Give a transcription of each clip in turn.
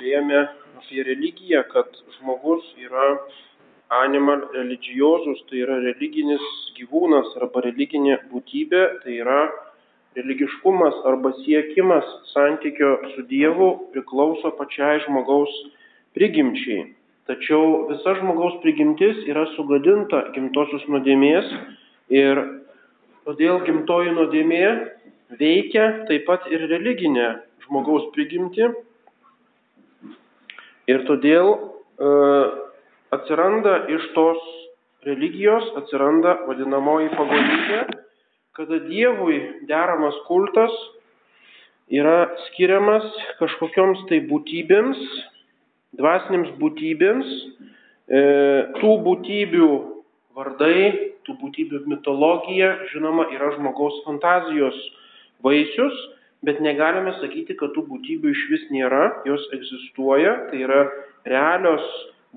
kalbėjome apie religiją, kad žmogus yra animal religiosus, tai yra religinis gyvūnas arba religinė būtybė, tai yra religiškumas arba siekimas santykio su Dievu priklauso pačiai žmogaus prigimčiai. Tačiau visa žmogaus prigimtis yra sugadinta gimtosios nuodėmės ir todėl gimtoji nuodėmė veikia taip pat ir religinę žmogaus prigimtį. Ir todėl e, atsiranda iš tos religijos, atsiranda vadinamoji pagonybė, kada Dievui deramas kultas yra skiriamas kažkokioms tai būtybėms, dvasinėms būtybėms, e, tų būtybių vardai, tų būtybių mitologija, žinoma, yra žmogaus fantazijos vaisius, bet negalime sakyti, kad tų būtybių iš vis nėra, jos egzistuoja, tai yra realios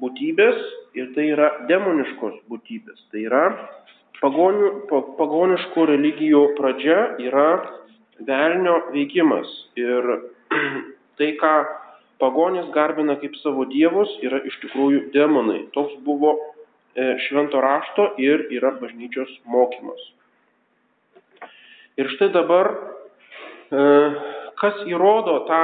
būtybės ir tai yra demoniškos būtybės. Tai yra pagonių, pagoniškų religijų pradžia yra velnio veikimas. Ir tai, ką pagonis garbina kaip savo dievus, yra iš tikrųjų demonai. Toks buvo e, švento rašto ir yra bažnyčios mokymas. Ir štai dabar kas įrodo tą,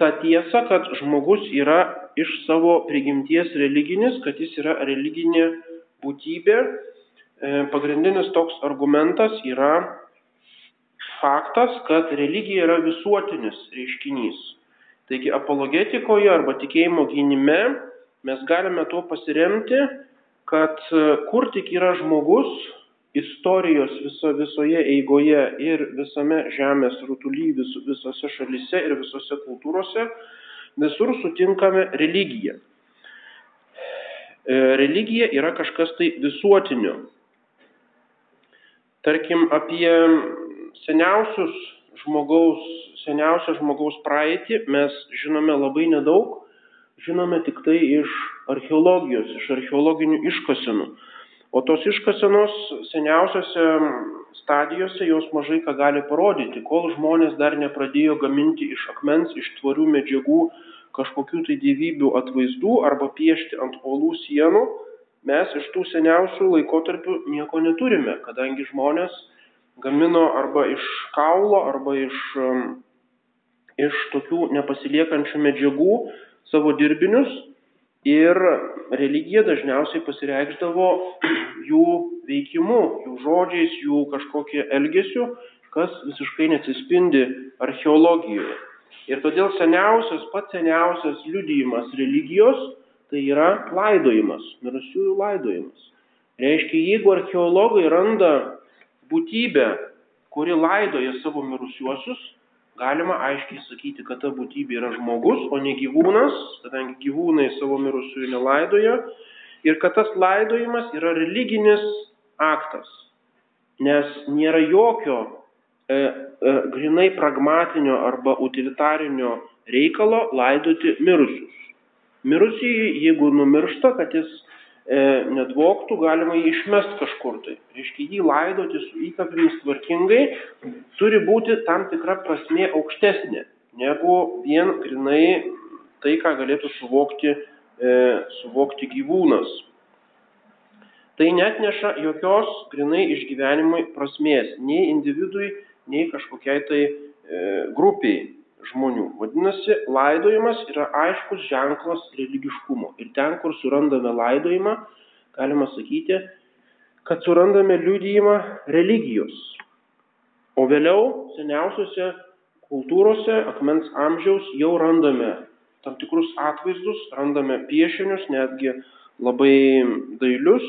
tą tiesą, kad žmogus yra iš savo prigimties religinis, kad jis yra religinė būtybė. E, pagrindinis toks argumentas yra faktas, kad religija yra visuotinis reiškinys. Taigi apologetikoje arba tikėjimo gynime mes galime tuo pasiremti, kad kur tik yra žmogus, istorijos viso, visoje eigoje ir visame žemės rutuly, vis, visose šalise ir visose kultūrose, visur sutinkame religiją. E, religija yra kažkas tai visuotinio. Tarkim, apie seniausius žmogaus, seniausią žmogaus praeitį mes žinome labai nedaug, žinome tik tai iš archeologijos, iš archeologinių iškasenų. O tos iškasenos seniausiose stadijose jos mažai ką gali parodyti, kol žmonės dar nepradėjo gaminti iš akmens, iš tvarių medžiagų kažkokių tai gyvybių atvaizdų arba piešti ant uolų sienų, mes iš tų seniausių laikotarpių nieko neturime, kadangi žmonės gamino arba iš kaulo, arba iš, iš tokių nepasiliekančių medžiagų savo dirbinius Ir religija dažniausiai pasireikždavo jų veikimu, jų žodžiais, jų kažkokie elgesiu, kas visiškai neatsispindi archeologijoje. Ir todėl seniausias, pats seniausias liudijimas religijos tai yra laidojimas, mirusiųjų laidojimas. Reiškia, jeigu archeologai randa būtybę, kuri laidoja savo mirusiuosius, galima aiškiai sakyti, kad ta būtybė yra žmogus, o ne gyvūnas, kadangi gyvūnai savo mirusiųjų nelaidoja, ir kad tas laidojimas yra religinis aktas, nes nėra jokio e, e, grinai pragmatinio arba utilitarinio reikalo laidoti mirusius. Mirusieji, jeigu numiršta, kad jis e, nedvoktų, galima jį išmest kažkur tai. Reiškia, jį laidoti su įkapėmis tvarkingai turi būti tam tikra prasme aukštesnė negu vien grinai tai, ką galėtų suvokti, e, suvokti gyvūnas. Tai net neša jokios grinai išgyvenimui prasmės nei individui, nei kažkokiai tai e, grupiai žmonių. Vadinasi, laidojimas yra aiškus ženklas religiškumo. Ir ten, kur surandame laidojimą, galima sakyti, kad surandame liudijimą religijos. O vėliau seniausiose kultūrose akmens amžiaus jau randame tam tikrus atvaizdus, randame piešinius, netgi labai dailius,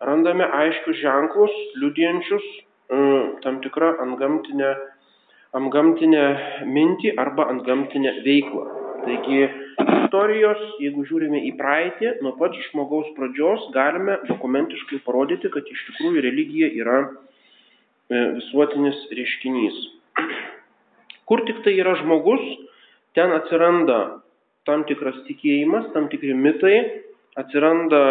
randame aiškius ženklus, liudijančius mm, tam tikrą antgamtinę antgamtinę mintį arba antgamtinę veiklą. Taigi istorijos, jeigu žiūrime į praeitį, nuo pat žmogaus pradžios galime dokumentiškai parodyti, kad iš tikrųjų religija yra e, visuotinis reiškinys. Kur tik tai yra žmogus, ten atsiranda tam tikras tikėjimas, tam tikri mitai, atsiranda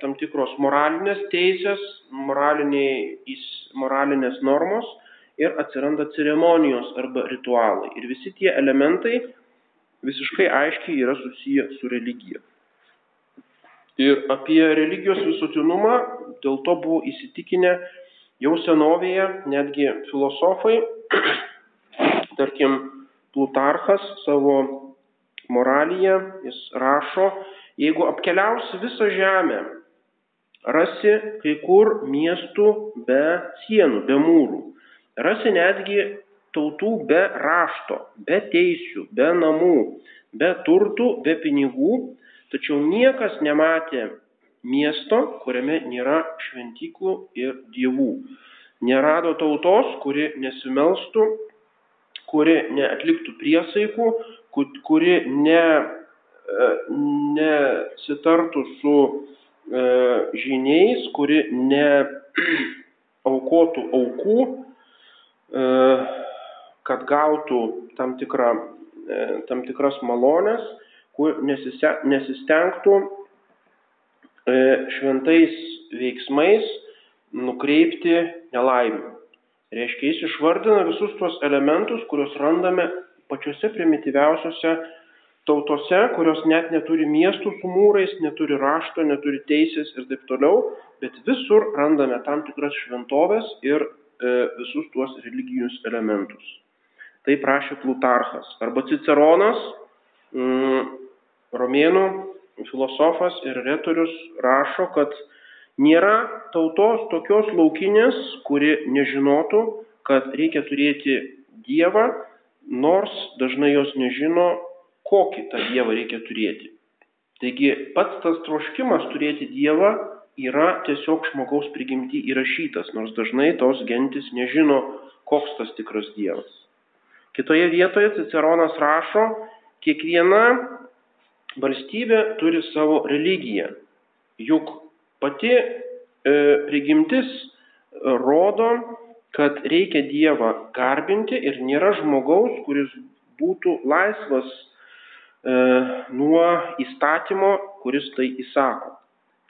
tam tikros moralinės teisės, moralinės normos ir atsiranda ceremonijos arba ritualai. Ir visi tie elementai visiškai aiškiai yra susiję su religija. Ir apie religijos visuotinumą dėl to buvo įsitikinę jau senovėje netgi filosofai, tarkim, Plutarchas savo moralyje, jis rašo, jeigu apkeliausi visą žemę, rasi kai kur miestų be sienų, be mūrų, rasi netgi tautų be rašto, be teisių, be namų, be turtų, be pinigų, tačiau niekas nematė miesto, kuriame nėra šventyklų ir dievų. Nerado tautos, kuri nesimelstų, kuri neatliktų priesaikų, kuri ne, e, nesitartų su e, žiniais, kuri neaukotų aukų, kad gautų tam, tikrą, e, tam tikras malonės, kur nesistengtų e, šventais veiksmais nukreipti nelaimių. Reiškia, jis išvardina visus tuos elementus, kuriuos randame pačiose primityviausiose tautose, kurios net neturi miestų su mūrais, neturi rašto, neturi teisės ir taip toliau, bet visur randame tam tikras šventovės ir e, visus tuos religinius elementus. Tai prašė Plutarchas. Arba Ciceronas, mm, romėnų filosofas ir retorius rašo, kad nėra tautos tokios laukinės, kuri nežinotų, kad reikia turėti Dievą, nors dažnai jos nežino, kokį tą Dievą reikia turėti. Taigi pats tas troškimas turėti Dievą yra tiesiog žmogaus prigimti įrašytas, nors dažnai tos gentis nežino, koks tas tikras Dievas. Kitoje vietoje Ciceronas rašo, kiekviena valstybė turi savo religiją. Juk pati e, prigimtis rodo, kad reikia Dievą garbinti ir nėra žmogaus, kuris būtų laisvas e, nuo įstatymo, kuris tai įsako.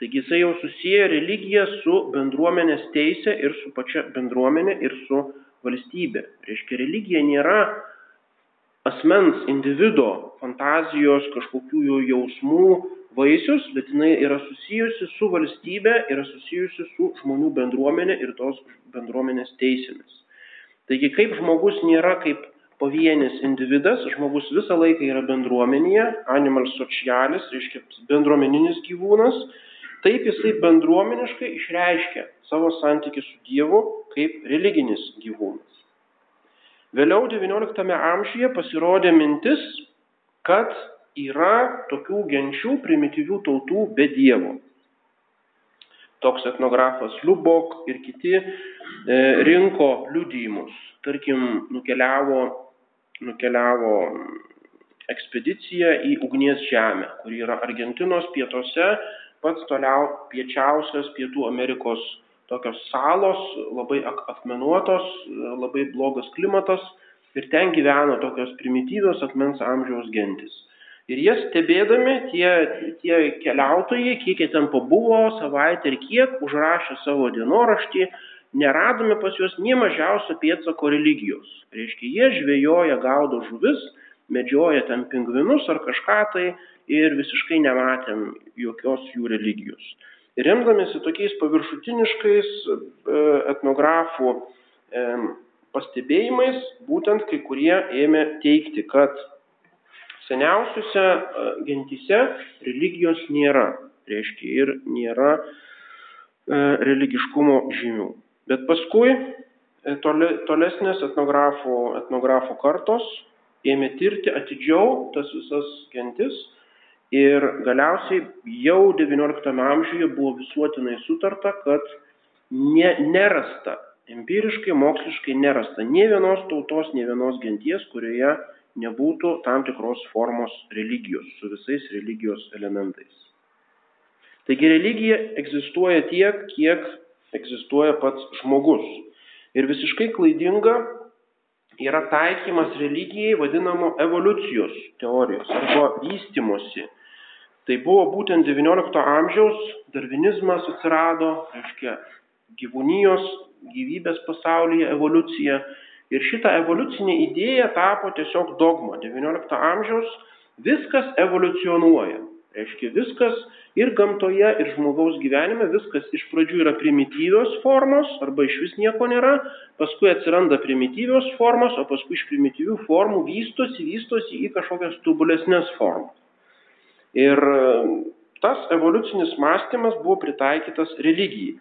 Taigi jisai jau susiję religiją su bendruomenės teisė ir su pačia bendruomenė ir su valstybė. Reiškia, religija nėra asmens, individo fantazijos, kažkokių jo jausmų vaisius, bet jinai yra susijusi su valstybė, yra susijusi su žmonių bendruomenė ir tos bendruomenės teisėmis. Taigi, kaip žmogus nėra kaip pavienis individas, žmogus visą laiką yra bendruomenėje, animal socialis, reiškia bendruomeninis gyvūnas, Taip jisai bendruomeniškai išreiškia savo santykių su Dievu kaip religinis gyvūnas. Vėliau XIX amžiuje pasirodė mintis, kad yra tokių genčių primityvių tautų be Dievo. Toks etnografas Lubok ir kiti e, rinko liudijimus. Tarkim, nukeliavo, nukeliavo ekspedicija į ugnies žemę, kuri yra Argentinos pietuose pats toliau piečiausias Pietų Amerikos tokios salos, labai akmenuotos, labai blogas klimatas ir ten gyveno tokios primityvios akmens amžiaus gentis. Ir jie stebėdami, tie, tie keliautojai, kiek jie ten pabuvo, savaitę ir kiek, užrašė savo dienoraštį, neradome pas juos nie mažiausio pėtsako religijos. Reiškia, jie žvejoja, gaudo žuvis, medžioja ten pingvinus ar kažką tai ir visiškai nematėm jokios jų religijos. Remdamėsi tokiais paviršutiniškais e, etnografų e, pastebėjimais, būtent kai kurie ėmė teikti, kad seniausiuose e, gentyse religijos nėra, reiškia ir nėra religiškumo žymių. Bet paskui tolesnės etnografų, etnografų kartos ėmė tirti atidžiau tas visas gentis Ir galiausiai jau XIX amžiuje buvo visuotinai sutarta, kad ne, nerasta, empiriškai, moksliškai nerasta nie vienos tautos, nie vienos genties, kurioje nebūtų tam tikros formos religijos su visais religijos elementais. Taigi religija egzistuoja tiek, kiek egzistuoja pats žmogus. Ir visiškai klaidinga yra taikymas religijai vadinamo evoliucijos teorijos arba vystimosi Tai buvo būtent XIX amžiaus darvinizmas atsirado, reiškia gyvūnijos, gyvybės pasaulyje evoliucija. Ir šita evoliucinė idėja tapo tiesiog dogma. XIX amžiaus viskas evoliucionuoja. Reiškia, viskas ir gamtoje, ir žmogaus gyvenime, viskas iš pradžių yra primityvios formos, arba iš vis nieko nėra, paskui atsiranda primityvios formos, o paskui iš primityvių formų vystosi, vystosi į kažkokias tobulesnės formas. Ir tas evoliucinis mąstymas buvo pritaikytas religijai.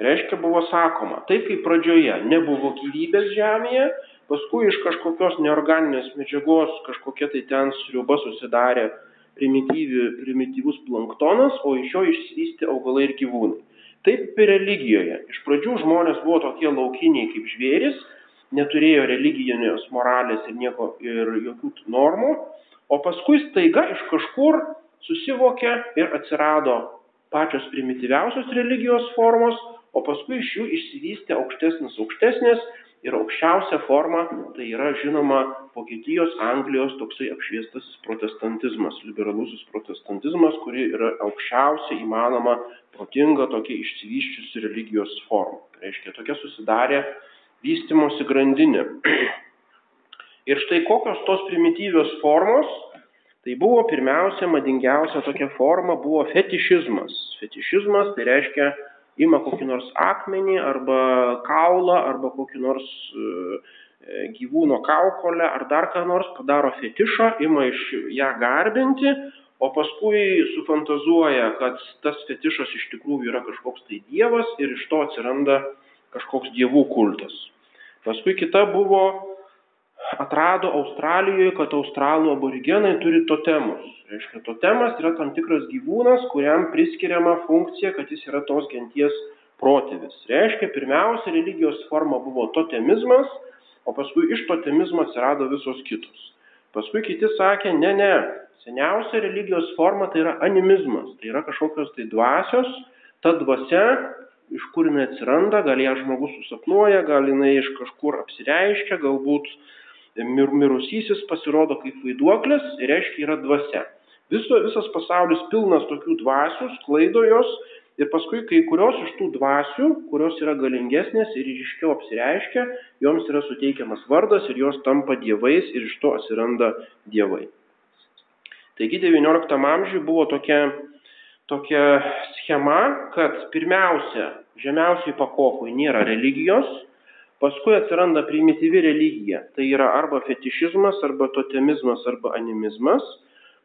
Reiškia, buvo sakoma, taip kaip pradžioje nebuvo gyvybės žemėje, paskui iš kažkokios neorganinės medžiagos kažkokia tai ten sriuba susidarė primityvus planktonas, o iš jo išsivystė augalai ir gyvūnai. Taip ir religijoje. Iš pradžių žmonės buvo tokie laukiniai kaip žvėris, neturėjo religinės moralės ir, nieko, ir jokių normų, o paskui staiga iš kažkur susivokė ir atsirado pačios primityviausios religijos formos, o paskui iš jų išsivystė aukštesnis aukštesnės ir aukščiausia forma tai yra žinoma Vokietijos, Anglijos toksai apšviestasis protestantizmas, liberalusis protestantizmas, kuri yra aukščiausia įmanoma protinga tokia išsivyščiusi religijos forma. Tai reiškia, tokia susidarė vystimosi grandinė. Ir štai kokios tos primityvios formos, tai buvo pirmiausia, madingiausia tokia forma buvo fetišizmas. Fetišizmas tai reiškia ima kokį nors akmenį arba kaulą arba kokį nors e, e, gyvūno kaukolę ar dar ką nors, padaro fetišą, ima iš ją garbinti, o paskui sufantazuoja, kad tas fetišas iš tikrųjų yra kažkoks tai dievas ir iš to atsiranda kažkoks dievų kultas. Paskui kita buvo atrado Australijoje, kad australų aborigenai turi totemus. Reiškia, totemas yra tam tikras gyvūnas, kuriam priskiriama funkcija, kad jis yra tos genties protėvis. Reiškia, pirmiausia religijos forma buvo totemizmas, o paskui iš totemizmo atsirado visos kitos. Paskui kiti sakė, ne, ne, seniausia religijos forma tai yra animizmas, tai yra kažkokios tai dvasios, ta dvasia, iš kur jinai atsiranda, gal ją žmogus susapnuoja, gal jinai iš kažkur apsireiškia, galbūt mir, mirusysis pasirodo kaip vaiduoklis ir reiškia yra dvasia. Viso, visas pasaulis pilnas tokių dvasių, sklaido jos ir paskui kai kurios iš tų dvasių, kurios yra galingesnės ir ryškiau apsireiškia, joms yra suteikiamas vardas ir jos tampa dievais ir iš to atsiranda dievai. Taigi XIX amžiuje buvo tokia, tokia schema, kad pirmiausia, žemiausiai pakopui nėra religijos, Paskui atsiranda primityvi religija. Tai yra arba fetišizmas, arba totemizmas, arba animizmas.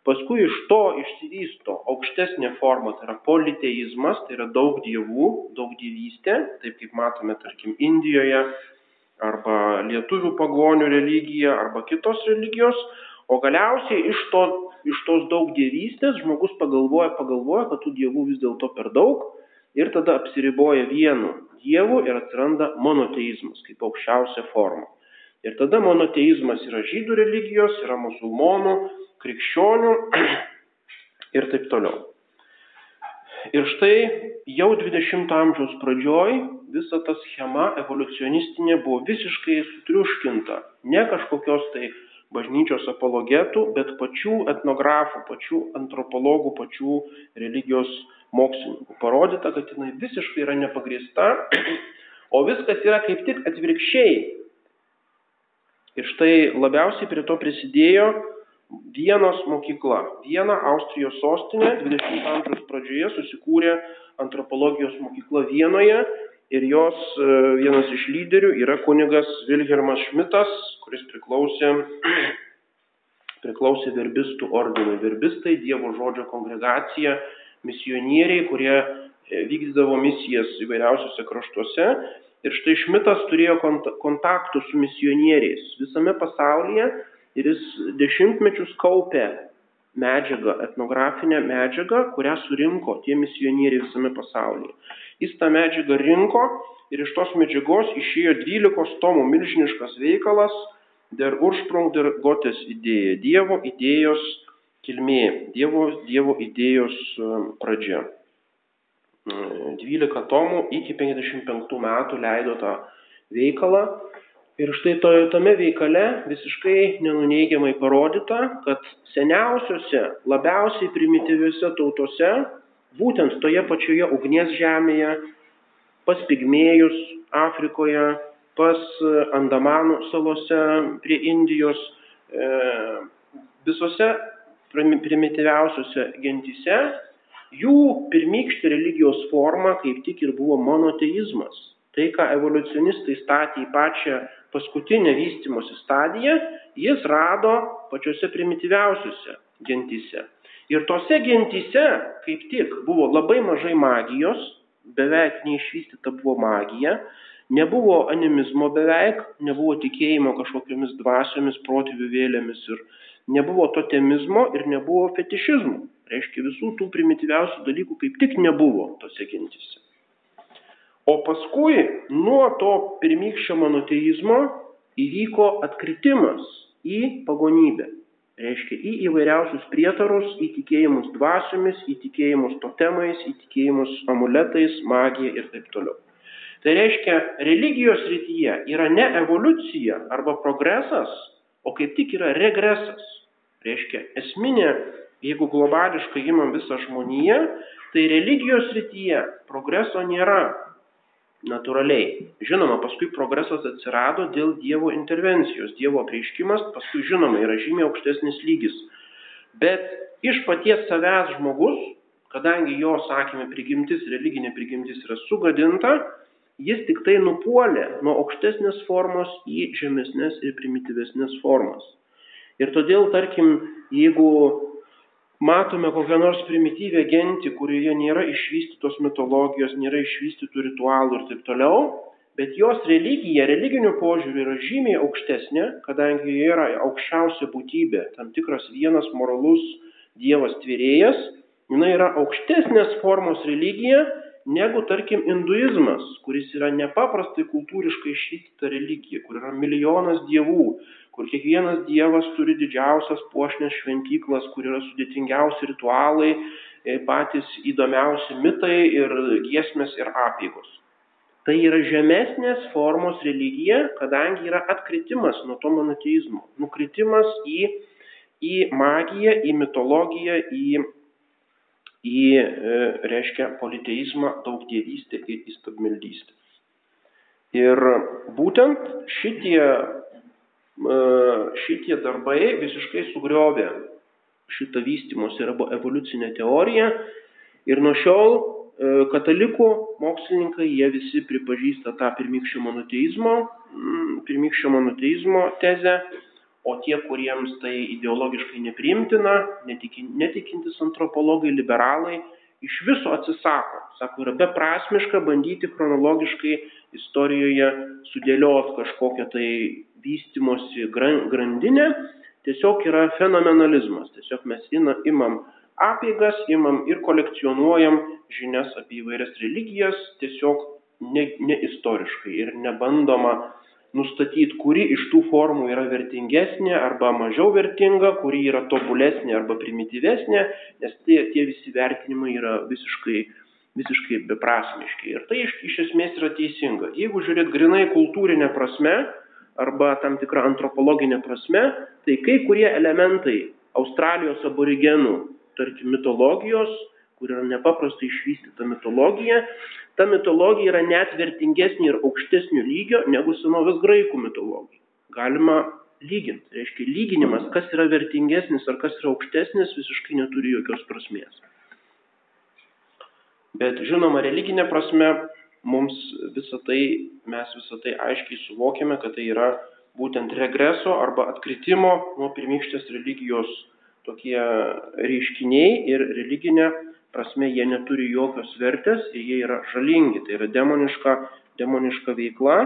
Paskui iš to išsivysto aukštesnė forma, tai yra politeizmas, tai yra daug dievų, daug dievystė, taip kaip matome, tarkim, Indijoje, arba lietuvių pagonių religija, arba kitos religijos. O galiausiai iš, to, iš tos daug dievystės žmogus pagalvoja, pagalvoja, kad tų dievų vis dėlto per daug ir tada apsiriboja vienu dievu ir atsiranda monoteizmas kaip aukščiausia forma. Ir tada monoteizmas yra žydų religijos, yra musulmonų, krikščionių ir taip toliau. Ir štai jau 20 amžiaus pradžioj visa ta schema evoliucionistinė buvo visiškai sutriuškinta. Ne kažkokios tai bažnyčios apologetų, bet pačių etnografų, pačių antropologų, pačių religijos mokslininkų parodyta, kad jinai visiškai yra nepagrįsta, o viskas yra kaip tik atvirkščiai. Ir štai labiausiai prie to prisidėjo Vienos mokykla. Viena Austrijos sostinė 20 amžiaus pradžioje susikūrė antropologijos mokykla Vienoje ir jos e, vienas iš lyderių yra kunigas Vilhelmas Šmitas, kuris priklausė, priklausė verbistų ordinui. Verbistai Dievo žodžio kongregacija misionieriai, kurie e, vykdydavo misijas įvairiausiose kraštuose. Ir štai Šmitas turėjo kontaktų su misionieriais visame pasaulyje ir jis dešimtmečius kaupė medžiagą, etnografinę medžiagą, kurią surinko tie misionieriai visame pasaulyje. Jis tą medžiagą rinko ir iš tos medžiagos išėjo 12 tomų milžiniškas veikalas Der Ursprung der Gottes idėja, Dievo idėjos kilmė, Dievo, Dievo idėjos e, pradžia. 12 e, tomų iki 55 metų leido tą veikalą. Ir štai to, tame veikale visiškai nenuneigiamai parodyta, kad seniausiose, labiausiai primityviuose tautose, būtent toje pačioje ugnies žemėje, pas pigmėjus Afrikoje, pas Andamanų salose prie Indijos, e, visose primityviausiose gentyse, jų pirmykštė religijos forma kaip tik ir buvo monoteizmas. Tai, ką evoliucionistai statė į pačią paskutinę vystimosi stadiją, jis rado pačiose primityviausiose gentyse. Ir tose gentyse kaip tik buvo labai mažai magijos, beveik neišvystyta buvo magija, nebuvo animizmo beveik, nebuvo tikėjimo kažkokiamis dvasiomis, protėvių vėlėmis ir nebuvo totemizmo ir nebuvo fetišizmo. Reiškia, visų tų primityviausių dalykų kaip tik nebuvo tose gentise. O paskui nuo to pirmykščio monoteizmo įvyko atkritimas į pagonybę. Reiškia, į įvairiausius prietarus, į tikėjimus dvasiomis, į tikėjimus totemais, į tikėjimus amuletais, magija ir taip toliau. Tai reiškia, religijos rytyje yra ne evoliucija arba progresas, o kaip tik yra regresas. Reiškia, esminė, jeigu globališkai imam visą žmoniją, tai religijos rytyje progreso nėra natūraliai. Žinoma, paskui progresas atsirado dėl Dievo intervencijos. Dievo apreiškimas paskui, žinoma, yra žymiai aukštesnis lygis. Bet iš paties savęs žmogus, kadangi jo, sakėme, prigimtis, religinė prigimtis yra sugadinta, jis tik tai nupuolė nuo aukštesnės formos į žemesnės ir primityvesnės formas. Ir todėl, tarkim, jeigu matome kokią nors primityvią gentį, kurioje nėra išvystytos mitologijos, nėra išvystytų ritualų ir taip toliau, bet jos religija, religiniu požiūriu yra žymiai aukštesnė, kadangi jie yra aukščiausia būtybė, tam tikras vienas moralus Dievas tvyrėjas, jinai yra aukštesnės formos religija negu, tarkim, hinduizmas, kuris yra nepaprastai kultūriškai išvystyta religija, kur yra milijonas dievų, kur kiekvienas dievas turi didžiausias puošnės šventyklas, kur yra sudėtingiausi ritualai, e, patys įdomiausi mitai ir giesmės ir apygos. Tai yra žemesnės formos religija, kadangi yra atkritimas nuo to monoteizmo, nukritimas į, į magiją, į mitologiją, į, į e, reiškia, politeizmą, daugdievystę ir įstabmeldystę. Ir būtent šitie šitie darbai visiškai sugriovė šitą vystimosi arba evoliucinę teoriją ir nuo šiol e, katalikų mokslininkai, jie visi pripažįsta tą pirmykščio monoteizmo, pirmykščio monoteizmo tezę, o tie, kuriems tai ideologiškai nepriimtina, netikintis antropologai, liberalai, iš viso atsisako. Sako, yra beprasmiška bandyti chronologiškai istorijoje sudėlioti kažkokią tai vystimosi grandinę, tiesiog yra fenomenalizmas. Tiesiog mes imam apėgas, imam ir kolekcionuojam žinias apie įvairias religijas, tiesiog ne, ne istoriškai ir nebandoma nustatyti, kuri iš tų formų yra vertingesnė arba mažiau vertinga, kuri yra tobulesnė arba primityvesnė, nes tie, tie visi vertinimai yra visiškai, visiškai beprasmiški. Ir tai iš, iš esmės yra teisinga. Jeigu žiūrėt grinai kultūrinę prasme, arba tam tikra antropologinė prasme, tai kai kurie elementai Australijos aborigenų, tarkim, mitologijos, kur yra nepaprastai išvystyta mitologija, ta mitologija yra net vertingesnė ir aukštesnio lygio negu senovės graikų mitologija. Galima lyginti. Reiškia, lyginimas, kas yra vertingesnis ar kas yra aukštesnis, visiškai neturi jokios prasmės. Bet žinoma, religinė prasme mums visą tai, mes visą tai aiškiai suvokiame, kad tai yra būtent regreso arba atkritimo nuo pirmykštės religijos tokie reiškiniai ir religinė prasme jie neturi jokios vertės ir jie yra žalingi, tai yra demoniška, demoniška veikla,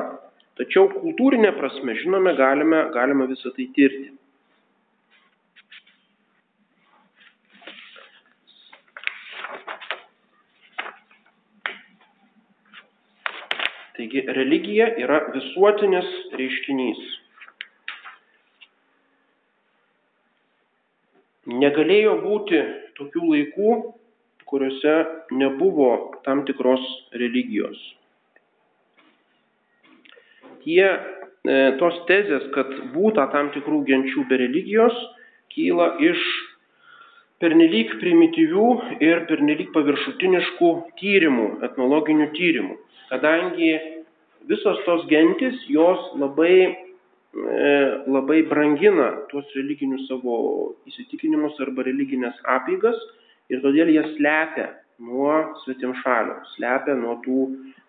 tačiau kultūrinė prasme, žinome, galime, galime visą tai tirti. Taigi religija yra visuotinis reiškinys. Negalėjo būti tokių laikų, kuriuose nebuvo tam tikros religijos. Tie, e, tos tezės, kad būta tam tikrų genčių be religijos, kyla iš pernelyg primityvių ir pernelyg paviršutiniškų tyrimų, etnologinių tyrimų kadangi visos tos gentis, jos labai labai brangina tuos religinius savo įsitikinimus arba religinės apeigas ir todėl jie slepia nuo svetimšalių, slepia nuo tų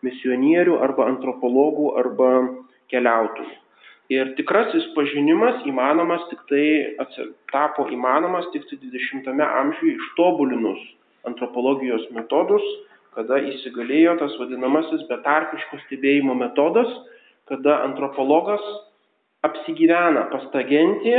misionierių arba antropologų arba keliautojų. Ir tikrasis pažinimas įmanomas tik tai, tapo įmanomas tik tai 20-ame amžiuje ištobulinus antropologijos metodus, kada įsigalėjo tas vadinamasis betarpiško stebėjimo metodas, kada antropologas apsigyvena pas tą gentį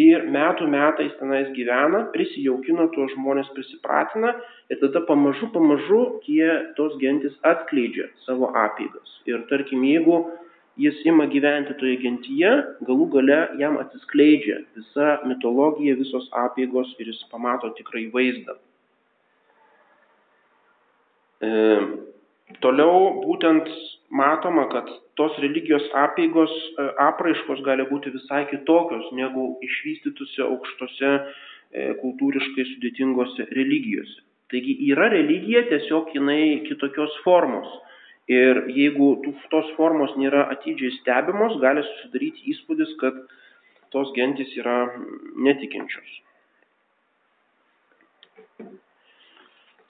ir metų metais tenais gyvena, prisijaukina tuos žmonės, prisipratina ir tada pamažu, pamažu tie tos gentis atskleidžia savo apygas. Ir tarkim, jeigu jis ima gyventi toje gentyje, galų gale jam atsiskleidžia visa mitologija, visos apėgos ir jis pamato tikrai vaizdą. E, toliau būtent matoma, kad tos religijos apėgos e, apraiškos gali būti visai kitokios negu išvystytose aukštose e, kultūriškai sudėtingose religijose. Taigi yra religija, tiesiog jinai kitokios formos Ir jeigu tos formos nėra atidžiai stebimos, gali susidaryti įspūdis, kad tos gentis yra netikinčios.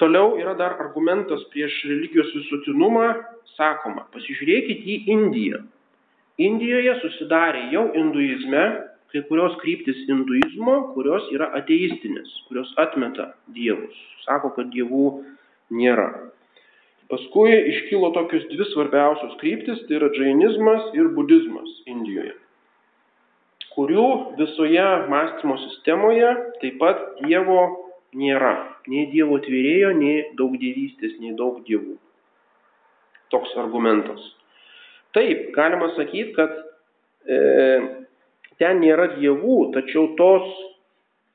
Toliau yra dar argumentas prieš religijos visuotinumą, sakoma, pasižiūrėkit į Indiją. Indijoje susidarė jau hinduizme kai kurios kryptis hinduizmo, kurios yra ateistinės, kurios atmeta dievus, sako, kad dievų nėra. Paskui iškilo tokios dvi svarbiausios kryptis, tai yra džainizmas ir budizmas Indijoje, kurių visoje mąstymo sistemoje taip pat Dievo nėra. Nei Dievo tvyrėjo, nei daug dievystės, nei daug dievų. Toks argumentas. Taip, galima sakyti, kad e, ten nėra dievų, tačiau tos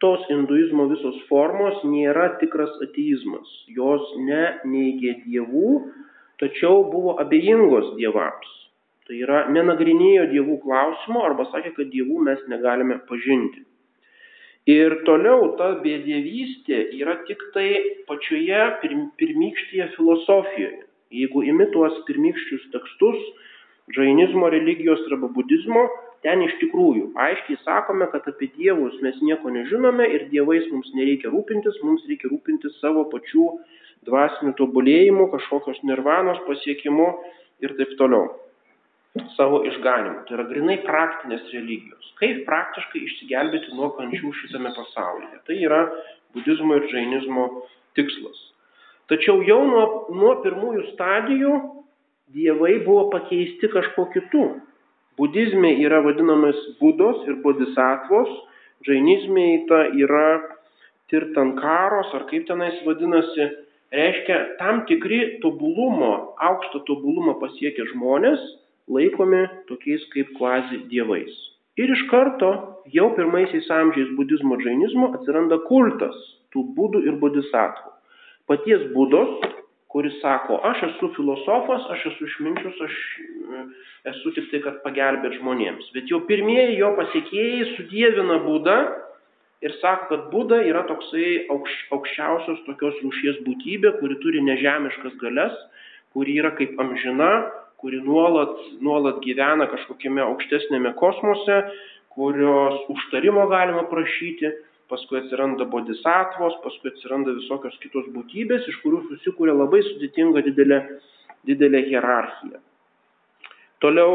tos hinduizmo visos formos nėra tikras ateizmas. Jos ne neigė dievų, tačiau buvo abejingos dievams. Tai yra nenagrinėjo dievų klausimo arba sakė, kad dievų mes negalime pažinti. Ir toliau ta bėdėvystė yra tik tai pačioje pirmykštyje filosofijoje. Jeigu imi tuos pirmykščius tekstus, džainizmo religijos arba budizmo, ten iš tikrųjų aiškiai sakome, kad apie dievus mes nieko nežinome ir dievais mums nereikia rūpintis, mums reikia rūpintis savo pačių dvasinių tobulėjimų, kažkokios nirvanos pasiekimu ir taip toliau. Savo išganimu. Tai yra grinai praktinės religijos. Kaip praktiškai išsigelbėti nuo kančių šitame pasaulyje. Tai yra budizmo ir džainizmo tikslas. Tačiau jau nuo, nuo pirmųjų stadijų dievai buvo pakeisti kažkuo kitu. Budizme yra vadinamas budos ir bodhisattvos, džainizme ta yra tirtankaros, ar kaip tenais vadinasi, reiškia tam tikri tobulumo, aukšto tobulumo pasiekę žmonės laikomi tokiais kaip kvazi dievais. Ir iš karto jau pirmaisiais amžiais budizmo džainizmo atsiranda kultas tų būdų ir bodhisattvų. Paties būdos kuris sako, aš esu filosofas, aš esu išminčius, aš e, esu tik tai, kad pagelbėt žmonėms. Bet jau pirmieji jo pasiekėjai sudėvina būdą ir sako, kad būda yra toksai aukš, aukščiausios tokios rūšies būtybė, kuri turi nežemiškas galias, kuri yra kaip amžina, kuri nuolat, nuolat gyvena kažkokiame aukštesnėme kosmose, kurios užtarimo galima prašyti paskui atsiranda bodhisattvos, paskui atsiranda visokios kitos būtybės, iš kurių susikūrė labai sudėtinga didelė, didelė hierarchija. Toliau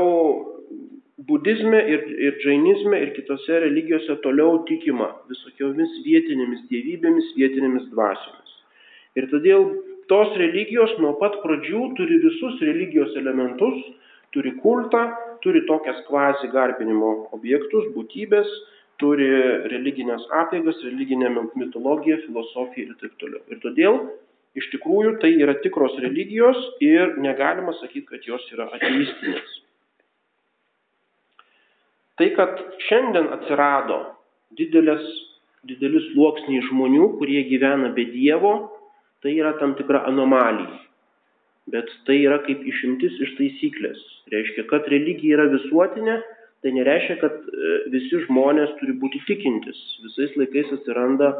budizme ir, ir džainizme ir kitose religijose toliau tikima visokiomis vietinėmis dievybėmis, vietinėmis dvasiomis. Ir todėl tos religijos nuo pat pradžių turi visus religijos elementus, turi kultą, turi tokias kvazi garbinimo objektus, būtybės, turi religinės apėgas, religinę mitologiją, filosofiją ir taip toliau. Ir todėl iš tikrųjų tai yra tikros religijos ir negalima sakyti, kad jos yra ateistinės. Tai, kad šiandien atsirado didelės, didelis sluoksniai žmonių, kurie gyvena be Dievo, tai yra tam tikra anomalija. Bet tai yra kaip išimtis iš taisyklės. Reiškia, kad religija yra visuotinė, tai nereiškia, kad e, visi žmonės turi būti tikintis. Visais laikais atsiranda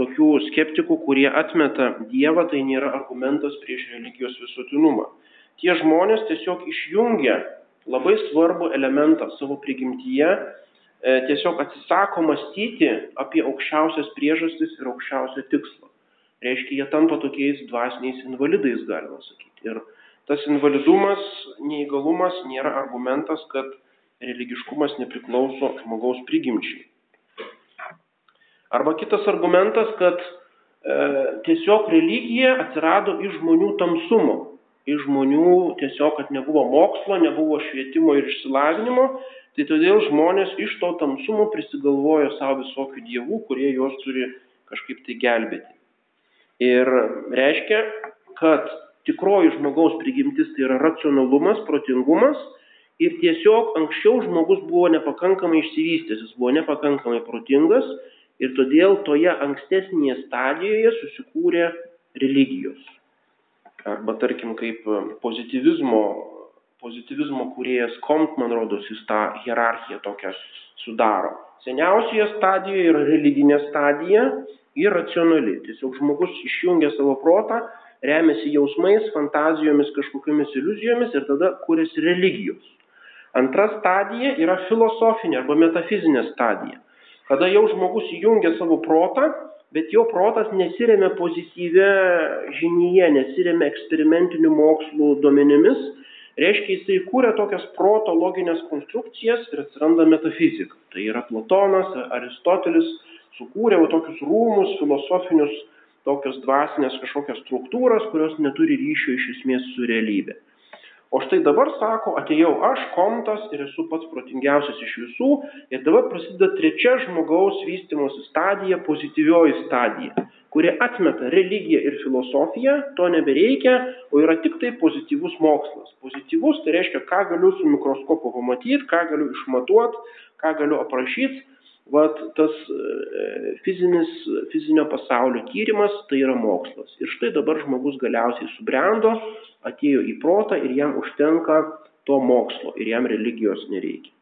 tokių skeptikų, kurie atmeta Dievą, tai nėra argumentas prieš religijos visuotinumą. Tie žmonės tiesiog išjungia labai svarbų elementą savo prigimtyje, e, tiesiog atsisako mąstyti apie aukščiausias priežastis ir aukščiausią tikslą. Reiškia, jie tampa tokiais dvasiniais invalidais, galima sakyti. Ir tas invalidumas, neįgalumas nėra argumentas, kad religiškumas nepriklauso žmogaus prigimčiai. Arba kitas argumentas, kad e, tiesiog religija atsirado iš žmonių tamsumo, iš žmonių tiesiog, kad nebuvo mokslo, nebuvo švietimo ir išsilavinimo, tai todėl žmonės iš to tamsumo prisigalvojo savo visokių dievų, kurie juos turi kažkaip tai gelbėti. Ir reiškia, kad tikroji žmogaus prigimtis tai yra racionalumas, protingumas ir tiesiog anksčiau žmogus buvo nepakankamai išsivystęs, jis buvo nepakankamai protingas ir todėl toje ankstesnėje stadijoje susikūrė religijos arba tarkim kaip e, pozityvizmo, pozityvizmo kūrėjas Komt, man rodos, jis tą hierarchiją tokią sudaro. Seniausioje stadijoje yra religinė stadija ir racionali. Tiesiog žmogus išjungia savo protą, remiasi jausmais, fantazijomis, kažkokiamis iliuzijomis ir tada kūrėsi religijos. Antra stadija yra filosofinė arba metafizinė stadija. Kada jau žmogus įjungia savo protą bet jo protas nesiremia pozityvia žinyje, nesiremia eksperimentinių mokslų duomenimis, reiškia jisai kūrė tokias proto loginės konstrukcijas ir atsiranda metafizika. Tai yra Platonas, Aristotelis sukūrė tokius rūmus, filosofinius, tokias dvasinės kažkokias struktūras, kurios neturi ryšio iš esmės su realybė. O štai dabar sako, atėjau aš, komtas ir esu pats protingiausias iš visų. Ir dabar prasideda trečia žmogaus vystimosi stadija, pozityvioji stadija, kuri atmeta religiją ir filosofiją, to nebereikia, o yra tik tai pozityvus mokslas. Pozityvus tai reiškia, ką galiu su mikroskopu pamatyti, ką galiu išmatuoti, ką galiu aprašyti vat tas e, fizinis, fizinio pasaulio tyrimas tai yra mokslas. Ir štai dabar žmogus galiausiai subrendo, atėjo į protą ir jam užtenka to mokslo ir jam religijos nereikia.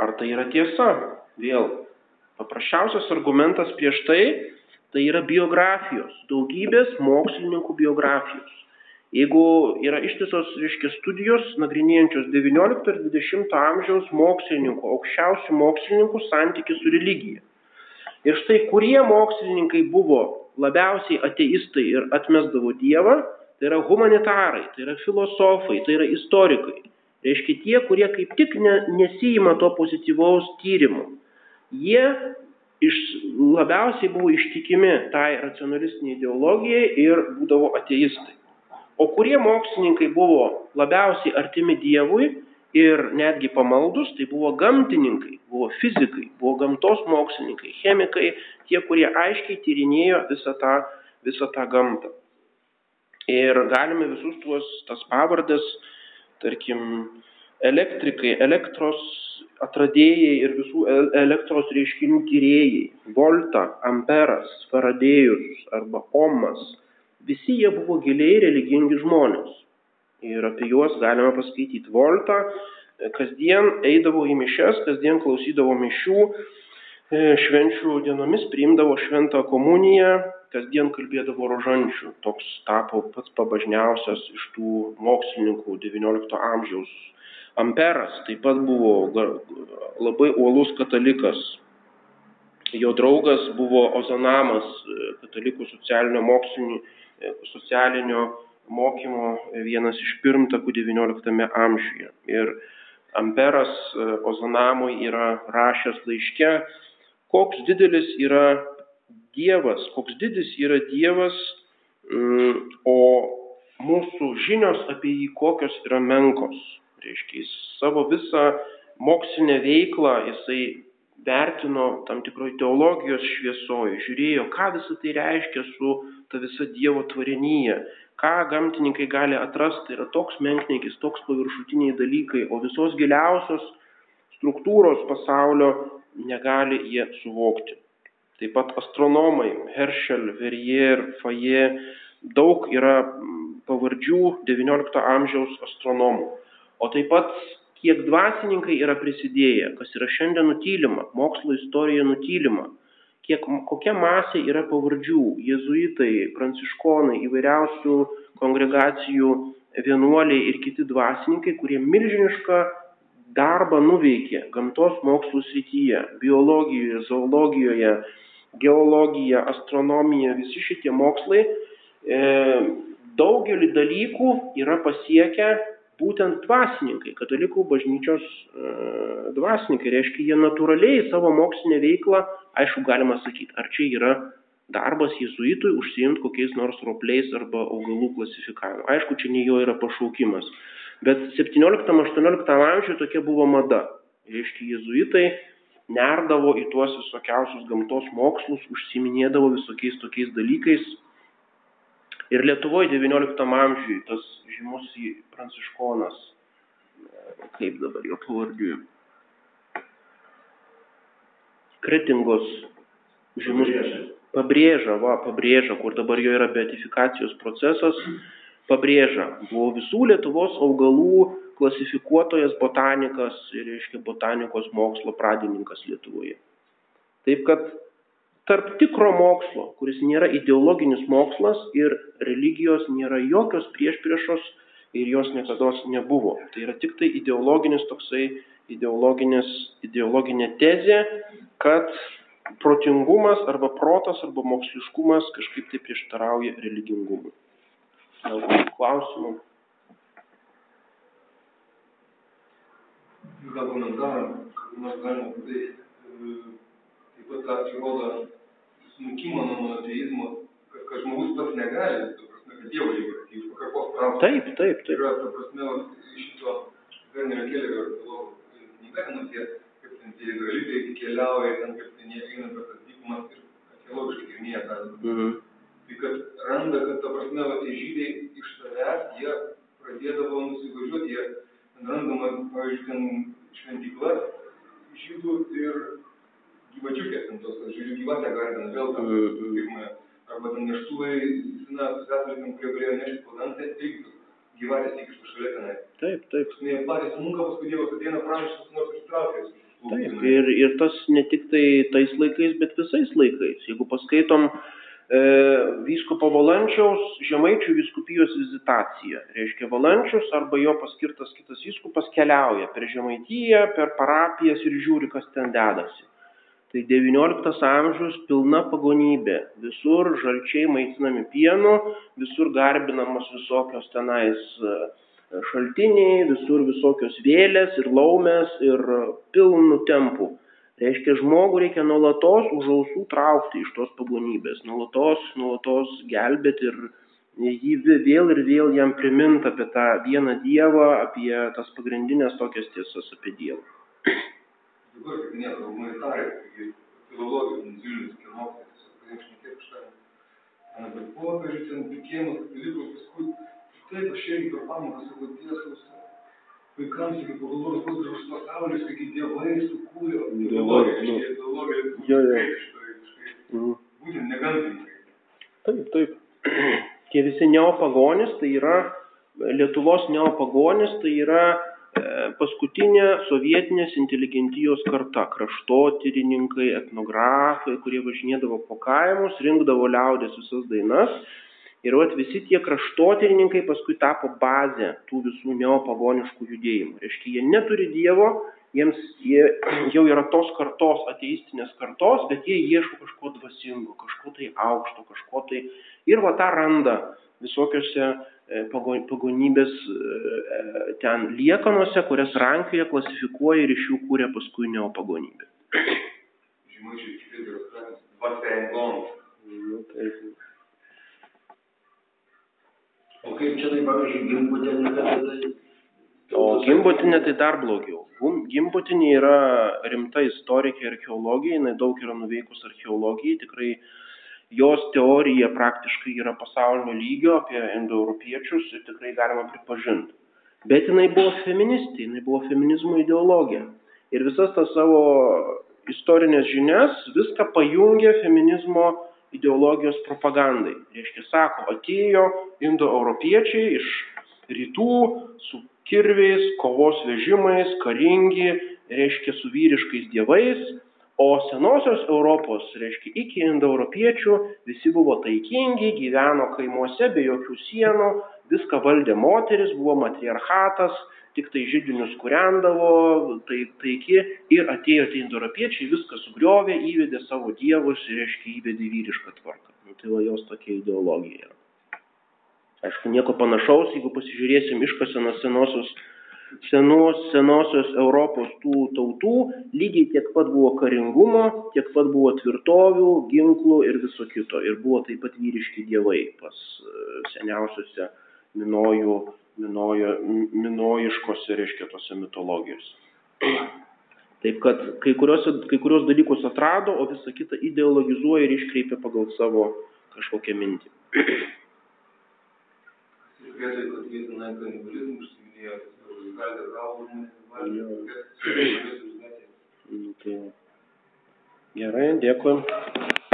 Ar tai yra tiesa? Vėl, paprasčiausias argumentas prieš tai, tai yra biografijos, daugybės mokslininkų biografijos. Jeigu yra ištisos, reiškia, studijos nagrinėjančios XIX ir XX amžiaus mokslininkų, aukščiausių mokslininkų santykių su religija. Ir štai kurie mokslininkai buvo labiausiai ateistai ir atmesdavo Dievą, tai yra humanitarai, tai yra filosofai, tai yra istorikai. Reiškia tie, kurie kaip tik ne, nesijima to pozityvaus tyrimo. Jie iš, labiausiai buvo ištikimi tai racionalistiniai ideologijai ir būdavo ateistai. O kurie mokslininkai buvo labiausiai artimi Dievui ir netgi pamaldus, tai buvo gamtininkai, buvo fizikai, buvo gamtos mokslininkai, chemikai, tie, kurie aiškiai tyrinėjo visą tą, visą tą gamtą. Ir galime visus tuos, tas pavardės, tarkim, elektrikai, elektros atradėjai ir visų elektros reiškinių tyrėjai, Volta, Amperas, Faradėjus arba Omas, Visi jie buvo giliai religingi žmonės. Ir apie juos galima paskaityti Voltą. Kasdien eidavo į mišes, kasdien klausydavo mišių, e, švenčių dienomis priimdavo šventą komuniją, kasdien kalbėdavo rožančių. Toks tapo pats pabažniausias iš tų mokslininkų XIX amžiaus. Amperas taip pat buvo labai uolus katalikas. Jo draugas buvo Ozanamas, e, katalikų socialinio mokslinio socialinio mokymo vienas iš pirmtakų XIX amžiuje. Ir Amperas e, Ozanamui yra rašęs laiške, koks didelis yra Dievas, koks didis yra Dievas, mm, o mūsų žinios apie jį kokios yra menkos. Reiškia, jis savo visą mokslinę veiklą jisai vertino tam tikroj teologijos šviesoje, žiūrėjo, ką visą tai reiškia su ta visa Dievo tvarinyje, ką gamtininkai gali atrasti, yra toks menkniekis, toks paviršutiniai dalykai, o visos giliausios struktūros pasaulio negali jie suvokti. Taip pat astronomai, Herschel, Verrier, Faye, daug yra pavardžių XIX amžiaus astronomų. O taip pat kiek dvasininkai yra prisidėję, kas yra šiandien nutylima, mokslo istorija nutylima, kiek, kokia masė yra pavardžių, jezuitai, pranciškonai, įvairiausių kongregacijų vienuoliai ir kiti dvasininkai, kurie milžinišką darbą nuveikė gamtos mokslų srityje, biologijoje, zoologijoje, geologija, astronomija, visi šitie mokslai e, daugelį dalykų yra pasiekę būtent dvasininkai, katalikų bažnyčios e, dvasininkai. Reiškia, jie natūraliai savo mokslinę veiklą, aišku, galima sakyti, ar čia yra darbas jėzuitui užsiimti kokiais nors ropliais arba augalų klasifikavimu. Aišku, čia ne jo yra pašaukimas. Bet 17-18 amžiuje tokia buvo mada. Reiškia, jėzuitai nerdavo į tuos visokiausius gamtos mokslus, užsiminėdavo visokiais tokiais dalykais, Ir Lietuvoje XIX amžiui tas žymus pranciškonas, kaip dabar jo pavardžių, Kretingos žymus pabrėža, va, pabrėža, kur dabar jo yra beatifikacijos procesas, pabrėža, buvo visų Lietuvos augalų klasifikuotojas botanikas ir, reiškia, botanikos mokslo pradininkas Lietuvoje. Taip kad tarp tikro mokslo, kuris nėra ideologinis mokslas ir religijos nėra jokios priešpriešos ir jos niekada nebuvo. Tai yra tik tai ideologinis toksai, ideologinė tezė, kad protingumas arba protas arba moksliškumas kažkaip tai prieštarauja religingumui. Gal klausimų? Gal komentarą, kad nors galima padaryti taip pat tą įrodo smukimą nuo monoteizmo, kad, kad žmogus pats negali, ta prasme, kad Dievo kai iš pakarpos traukti. Taip, taip, taip. Yra, ta prasme, šito Vernerio Kellerio knyga, ten apie, kaip ten tie izraelitai keliauja, ten kaip ten jie eina per tas dykumas ir archeologiškai tyrinėja tą. Mhm. Tai kad randa, kad ta prasme, va, tie žydai iš savęs, jie pradėdavo nusivažiuoti, jie randama, pavyzdžiui, ten šventyklas žydų ir gyvačiukės ant tos, žiūriu, gyvatę garbina, vėl tą pirmąją. Arba ten neštuvai, na, pusėturinkam, kurie galėjo nešti po dantę, irgi gyvatės įkištų šalia tenai. Taip, taip. Ne, patys munka, paskui Dievas ateina pranašas, nors ištraukė. Taip, ir, ir tas ne tik tai tais laikais, bet visais laikais. Jeigu paskaitom e, vyskupo Valančiaus žemaičių viskupijos vizitaciją, reiškia Valančius arba jo paskirtas kitas vyskupas keliauja per žemaitiją, per parapijas ir žiūri, kas ten dedasi. Tai XIX amžius pilna pagonybė. Visur žalčiai maitinami pienu, visur garbinamos visokios tenais e, šaltiniai, visur visokios vėlės ir laumės ir pilnų tempų. Reiškia, žmogų reikia nuolatos už ausų traukti iš tos pagonybės, nuolatos, nuolatos gelbėti ir jį vėl ir vėl jam priminti apie tą vieną Dievą, apie tas pagrindinės tokias tiesas apie Dievą dabar kaip minėjau, humanitarai, taigi filologijos, Vilnius, kinokai, tiesiog pradėjom šnekėti kažką apie popiežių, ten tikėjimus, katalikus, paskui taip aš irgi per pamoką savo tiesos vaikams, iki pagalvojus, koks gražus pasaulis, kaip dievai sukūrė, ideologija, ideologija. Mhm. būtent negamtininkai. Taip, taip. Tie visi neopagonis, tai yra Lietuvos neopagonis, tai yra paskutinė sovietinės inteligentijos karta. Kraštotyrininkai etnografai kurie važinėdavo po kaimus rinkdavo liaudies visas dainas. Ir vat visi tie kraštotyrininkai paskui tapo baze tų visų neopagoniškų judėjimų. Reiškia jie neturi dievo jiems jie jau yra tos kartos ateistinės kartos bet jie ieško kažko dvasingo kažko tai aukšto kažko tai ir va tą randa visokiose E, pagonybės e, ten liekanose, kurias rankioje klasifikuoja ir iš jų kūrė paskui neopagonybę. Žemaičiai kiti biurokratas, dvasengon. Nu, taip. O kaip čia tai, pavyzdžiui, gimbutinė, tai... O gimbutinė tai dar blogiau. Gimbutinė yra rimta istorikė archeologija, jinai daug yra nuveikus archeologijai, tikrai uh, jos teorija praktiškai yra pasaulinio lygio apie indoeuropiečius ir tikrai galima pripažinti. Bet jinai buvo feministė, jinai buvo feminizmo ideologija. Ir visas tas savo istorinės žinias viską pajungė feminizmo ideologijos propagandai. Reiškia, sako, atėjo indoeuropiečiai iš rytų su kirviais, kovos vežimais, karingi, reiškia, su vyriškais dievais, o senosios europos reiškia iki indoeuropiečių visi buvo taikingi gyveno kaimuose be jokių sienų viską valdė moteris, buvo matriarchatas, tik tai žydinius kūrendavo, tai taiki ir atėjo tie indorapiečiai, viską sugriovė, įvedė savo dievus ir, reiškia, įvedė vyrišką tvarką. Nu, tai va jos tokia ideologija yra. Aišku, nieko panašaus, jeigu pasižiūrėsim iškasenas senosios, senos, senosios Europos tų tautų, lygiai tiek pat buvo karingumo, tiek pat buvo tvirtovių, ginklų ir viso kito. Ir buvo taip pat vyriški dievai pas e, seniausiose minojų, minojo, minojiškose, reiškia, tose mitologijose. Taip kad kai kurios, kai kurios dalykus atrado, o visą kitą ideologizuoja ir iškreipia pagal savo kažkokią mintį. Vietoj, kad tenai kanibalizmų užsiminėjo, gali galvų žmonės Jo. valgyti, kad Nu, tai... Gerai, dėkui.